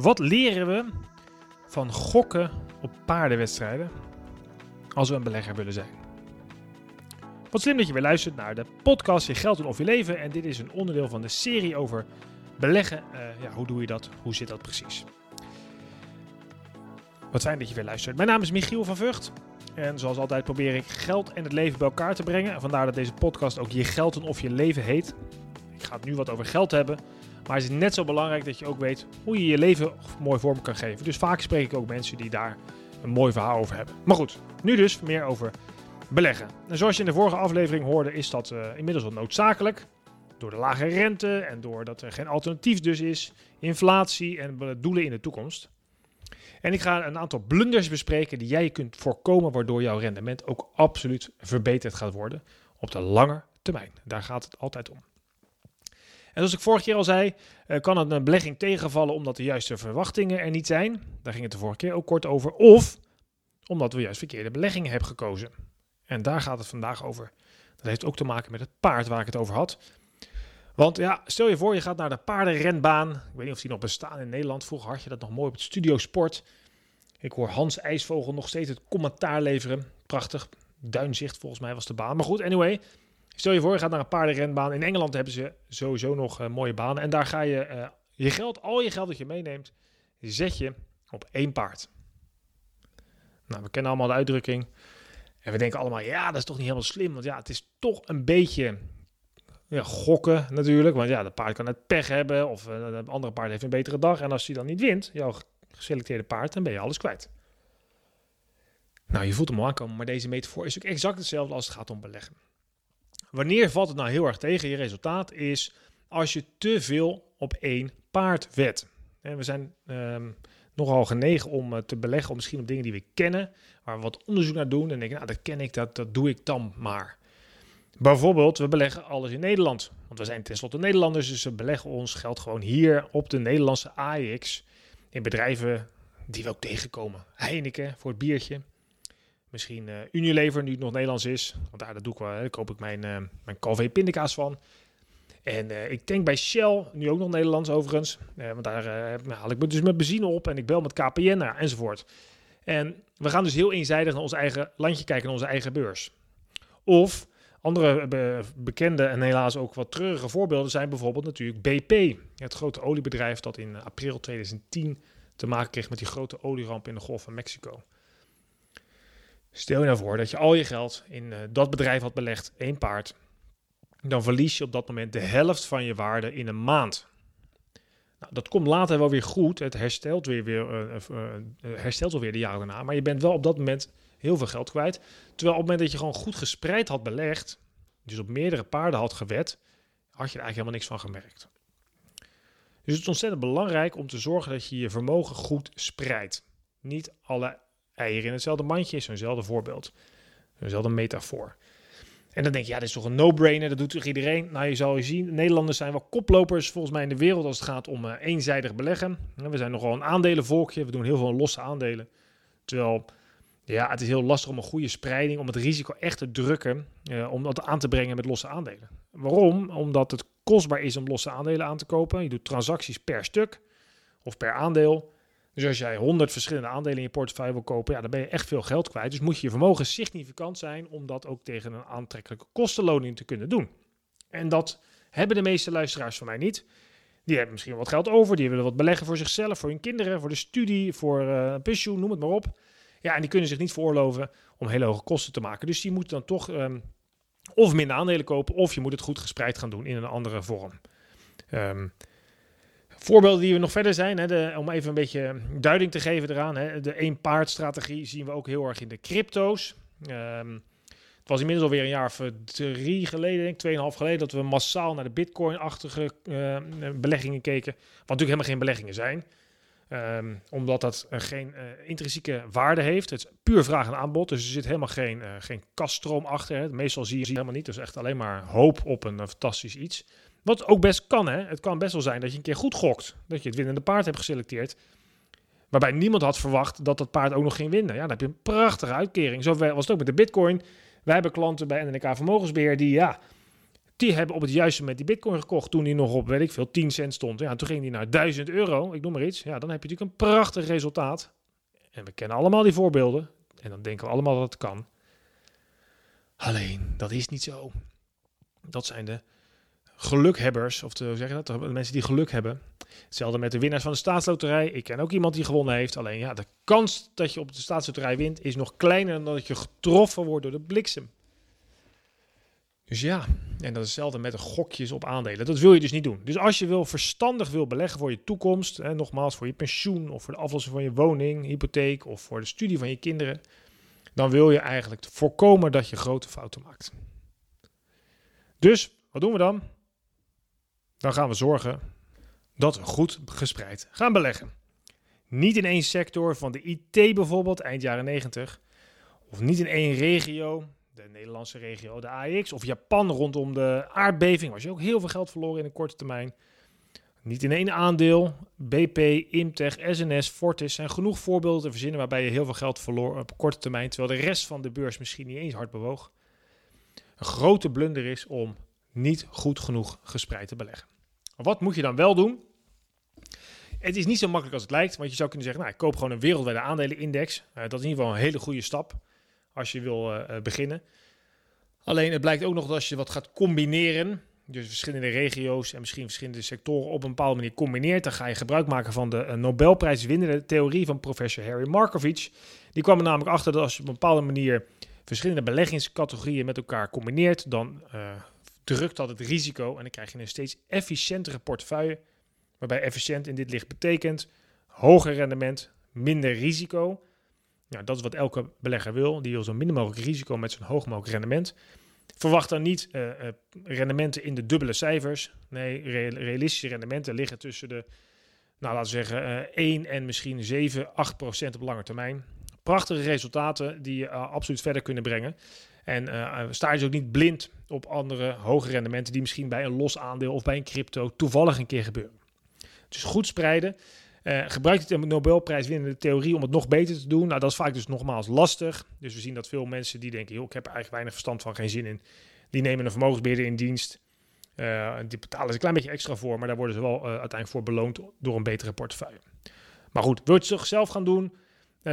Wat leren we van gokken op paardenwedstrijden als we een belegger willen zijn? Wat slim dat je weer luistert naar de podcast Je Geld en Of Je Leven. En dit is een onderdeel van de serie over beleggen. Uh, ja, hoe doe je dat? Hoe zit dat precies? Wat fijn dat je weer luistert. Mijn naam is Michiel van Vught. En zoals altijd probeer ik geld en het leven bij elkaar te brengen. Vandaar dat deze podcast ook Je Geld en Of Je Leven heet. Ik ga het nu wat over geld hebben. Maar het is net zo belangrijk dat je ook weet hoe je je leven mooi vorm kan geven. Dus vaak spreek ik ook mensen die daar een mooi verhaal over hebben. Maar goed, nu dus meer over beleggen. En zoals je in de vorige aflevering hoorde, is dat uh, inmiddels wel noodzakelijk. Door de lage rente en doordat er geen alternatief dus is, inflatie en doelen in de toekomst. En ik ga een aantal blunders bespreken die jij kunt voorkomen, waardoor jouw rendement ook absoluut verbeterd gaat worden op de lange termijn. Daar gaat het altijd om. En zoals ik vorige keer al zei, eh, kan het een belegging tegenvallen omdat de juiste verwachtingen er niet zijn. Daar ging het de vorige keer ook kort over. Of omdat we juist verkeerde beleggingen hebben gekozen. En daar gaat het vandaag over. Dat heeft ook te maken met het paard waar ik het over had. Want ja, stel je voor, je gaat naar de paardenrenbaan. Ik weet niet of die nog bestaan in Nederland. Vroeger had je dat nog mooi op het Studio Sport. Ik hoor Hans IJsvogel nog steeds het commentaar leveren. Prachtig. Duinzicht volgens mij was de baan. Maar goed, anyway. Stel je voor, je gaat naar een paardenrenbaan. In Engeland hebben ze sowieso nog uh, mooie banen. En daar ga je uh, je geld, al je geld dat je meeneemt, zet je op één paard. Nou, we kennen allemaal de uitdrukking. En we denken allemaal, ja, dat is toch niet helemaal slim. Want ja, het is toch een beetje ja, gokken natuurlijk. Want ja, de paard kan het pech hebben. Of uh, de andere paard heeft een betere dag. En als hij dan niet wint, jouw geselecteerde paard, dan ben je alles kwijt. Nou, je voelt hem aankomen. Maar deze metafoor is ook exact hetzelfde als het gaat om beleggen. Wanneer valt het nou heel erg tegen je resultaat is als je te veel op één paard wet. En we zijn um, nogal genegen om uh, te beleggen op misschien op dingen die we kennen, waar we wat onderzoek naar doen en denken, nou dat ken ik, dat, dat doe ik dan maar. Bijvoorbeeld, we beleggen alles in Nederland. Want we zijn tenslotte Nederlanders, dus we beleggen ons geld gewoon hier op de Nederlandse AEX. In bedrijven die we ook tegenkomen. Heineken voor het biertje. Misschien uh, Unilever, nu het nog Nederlands is. Want daar, dat doe ik wel. Daar koop ik mijn, uh, mijn pindakaas van. En uh, ik denk bij Shell, nu ook nog Nederlands overigens. want daar haal ik dus met benzine op en ik bel met KPN enzovoort. En we gaan dus heel eenzijdig naar ons eigen landje kijken, naar onze eigen beurs. Of andere be bekende en helaas ook wat treurige voorbeelden zijn bijvoorbeeld natuurlijk BP. Het grote oliebedrijf dat in april 2010 te maken kreeg met die grote olieramp in de Golf van Mexico. Stel je nou voor dat je al je geld in uh, dat bedrijf had belegd, één paard. Dan verlies je op dat moment de helft van je waarde in een maand. Nou, dat komt later wel weer goed. Het herstelt weer, weer, uh, uh, herstelt wel weer de jaren daarna. Maar je bent wel op dat moment heel veel geld kwijt. Terwijl op het moment dat je gewoon goed gespreid had belegd, dus op meerdere paarden had gewet, had je er eigenlijk helemaal niks van gemerkt. Dus het is ontzettend belangrijk om te zorgen dat je je vermogen goed spreidt. Niet alle eieren in hetzelfde mandje is zo'nzelfde voorbeeld. Zo'nzelfde metafoor. En dan denk je, ja, dit is toch een no-brainer, dat doet toch iedereen? Nou, je zal je zien, Nederlanders zijn wel koplopers volgens mij in de wereld als het gaat om uh, eenzijdig beleggen. We zijn nogal een aandelenvolkje, we doen heel veel losse aandelen. Terwijl, ja, het is heel lastig om een goede spreiding, om het risico echt te drukken, uh, om dat aan te brengen met losse aandelen. Waarom? Omdat het kostbaar is om losse aandelen aan te kopen. Je doet transacties per stuk of per aandeel. Dus als jij 100 verschillende aandelen in je portefeuille wil kopen, ja, dan ben je echt veel geld kwijt. Dus moet je vermogen significant zijn om dat ook tegen een aantrekkelijke kostenloning te kunnen doen. En dat hebben de meeste luisteraars van mij niet. Die hebben misschien wat geld over, die willen wat beleggen voor zichzelf, voor hun kinderen, voor de studie, voor uh, pensioen, noem het maar op. Ja, en die kunnen zich niet veroorloven om hele hoge kosten te maken. Dus die moeten dan toch um, of minder aandelen kopen, of je moet het goed gespreid gaan doen in een andere vorm. Um, Voorbeelden die we nog verder zijn, hè, de, om even een beetje duiding te geven eraan. Hè, de één-paard-strategie zien we ook heel erg in de crypto's. Um, het was inmiddels alweer een jaar of drie geleden, denk ik, tweeënhalf geleden, dat we massaal naar de bitcoin-achtige uh, beleggingen keken. Wat natuurlijk helemaal geen beleggingen zijn. Um, omdat dat uh, geen intrinsieke waarde heeft. Het is puur vraag en aanbod. Dus er zit helemaal geen, geen kaststroom achter. Hè. Meestal zie je het helemaal niet. Dus echt alleen maar hoop op een fantastisch iets. Wat ook best kan, hè. Het kan best wel zijn dat je een keer goed gokt. Dat je het winnende paard hebt geselecteerd. Waarbij niemand had verwacht dat dat paard ook nog ging winnen. Ja, dan heb je een prachtige uitkering. Zo was het ook met de bitcoin. Wij hebben klanten bij NNK Vermogensbeheer die, ja, Die hebben op het juiste moment die bitcoin gekocht toen die nog op, weet ik veel, 10 cent stond. Ja, toen ging die naar 1000 euro, ik noem maar iets. Ja, dan heb je natuurlijk een prachtig resultaat. En we kennen allemaal die voorbeelden. En dan denken we allemaal dat het kan. Alleen, dat is niet zo. Dat zijn de gelukhebbers, of de, zeg dat, de mensen die geluk hebben. Hetzelfde met de winnaars van de staatsloterij. Ik ken ook iemand die gewonnen heeft. Alleen ja, de kans dat je op de staatsloterij wint is nog kleiner dan dat je getroffen wordt door de bliksem. Dus ja, en dat is hetzelfde met de gokjes op aandelen. Dat wil je dus niet doen. Dus als je wil verstandig wil beleggen voor je toekomst, hè, nogmaals voor je pensioen of voor de aflossing van je woning, hypotheek of voor de studie van je kinderen, dan wil je eigenlijk voorkomen dat je grote fouten maakt. Dus wat doen we dan? Dan gaan we zorgen dat we goed gespreid gaan beleggen. Niet in één sector van de IT bijvoorbeeld, eind jaren 90. Of niet in één regio, de Nederlandse regio, de AX. Of Japan rondom de aardbeving, was je ook heel veel geld verloren in een korte termijn. Niet in één aandeel. BP, Imtech, SNS, Fortis zijn genoeg voorbeelden te verzinnen waarbij je heel veel geld verloor op korte termijn, terwijl de rest van de beurs misschien niet eens hard bewoog. Een grote blunder is om niet goed genoeg gespreid te beleggen. Wat moet je dan wel doen? Het is niet zo makkelijk als het lijkt, want je zou kunnen zeggen, nou, ik koop gewoon een wereldwijde aandelenindex. Uh, dat is in ieder geval een hele goede stap als je wil uh, beginnen. Alleen het blijkt ook nog dat als je wat gaat combineren, dus verschillende regio's en misschien verschillende sectoren op een bepaalde manier combineert, dan ga je gebruik maken van de Nobelprijswinnende theorie van professor Harry Markovich. Die kwam er namelijk achter dat als je op een bepaalde manier verschillende beleggingscategorieën met elkaar combineert, dan drukt dat het risico en dan krijg je een steeds efficiëntere portefeuille. Waarbij efficiënt in dit licht betekent hoger rendement, minder risico. Nou, dat is wat elke belegger wil. Die wil zo min mogelijk risico met zo'n hoog mogelijk rendement. Verwacht dan niet uh, rendementen in de dubbele cijfers. Nee, realistische rendementen liggen tussen de, nou laten we zeggen, uh, 1 en misschien 7, 8 procent op lange termijn. Prachtige resultaten die je absoluut verder kunnen brengen. En uh, sta je dus ook niet blind op andere hoge rendementen die misschien bij een los aandeel of bij een crypto toevallig een keer gebeuren. Dus goed spreiden. Uh, gebruik de Nobelprijswinnende theorie om het nog beter te doen. Nou, dat is vaak dus nogmaals lastig. Dus we zien dat veel mensen die denken, ik heb er eigenlijk weinig verstand van, geen zin in. Die nemen een vermogensbeheerder in dienst. Die betalen ze een klein beetje extra voor, maar daar worden ze wel uiteindelijk voor beloond door een betere portefeuille. Maar goed, wil je het zelf gaan doen?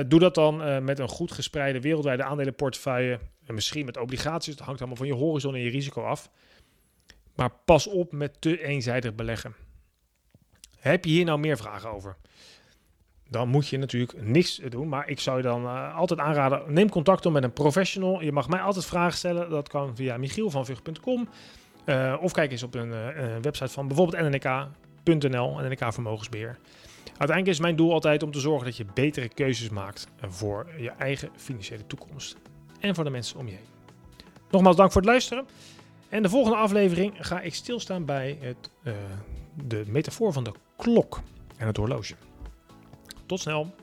Doe dat dan met een goed gespreide wereldwijde aandelenportefeuille. En misschien met obligaties, het hangt allemaal van je horizon en je risico af. Maar pas op met te eenzijdig beleggen. Heb je hier nou meer vragen over? Dan moet je natuurlijk niks doen. Maar ik zou je dan uh, altijd aanraden: neem contact op met een professional. Je mag mij altijd vragen stellen. Dat kan via michielvanvug.com. Uh, eh, of kijk eens op een website van bijvoorbeeld nnk.nl, NNK Vermogensbeheer. Uiteindelijk is mijn doel altijd om te zorgen dat je betere keuzes maakt voor je eigen financiële toekomst en voor de mensen om je heen. Nogmaals dank voor het luisteren. En de volgende aflevering ga ik stilstaan bij het, uh, de metafoor van de klok en het horloge. Tot snel.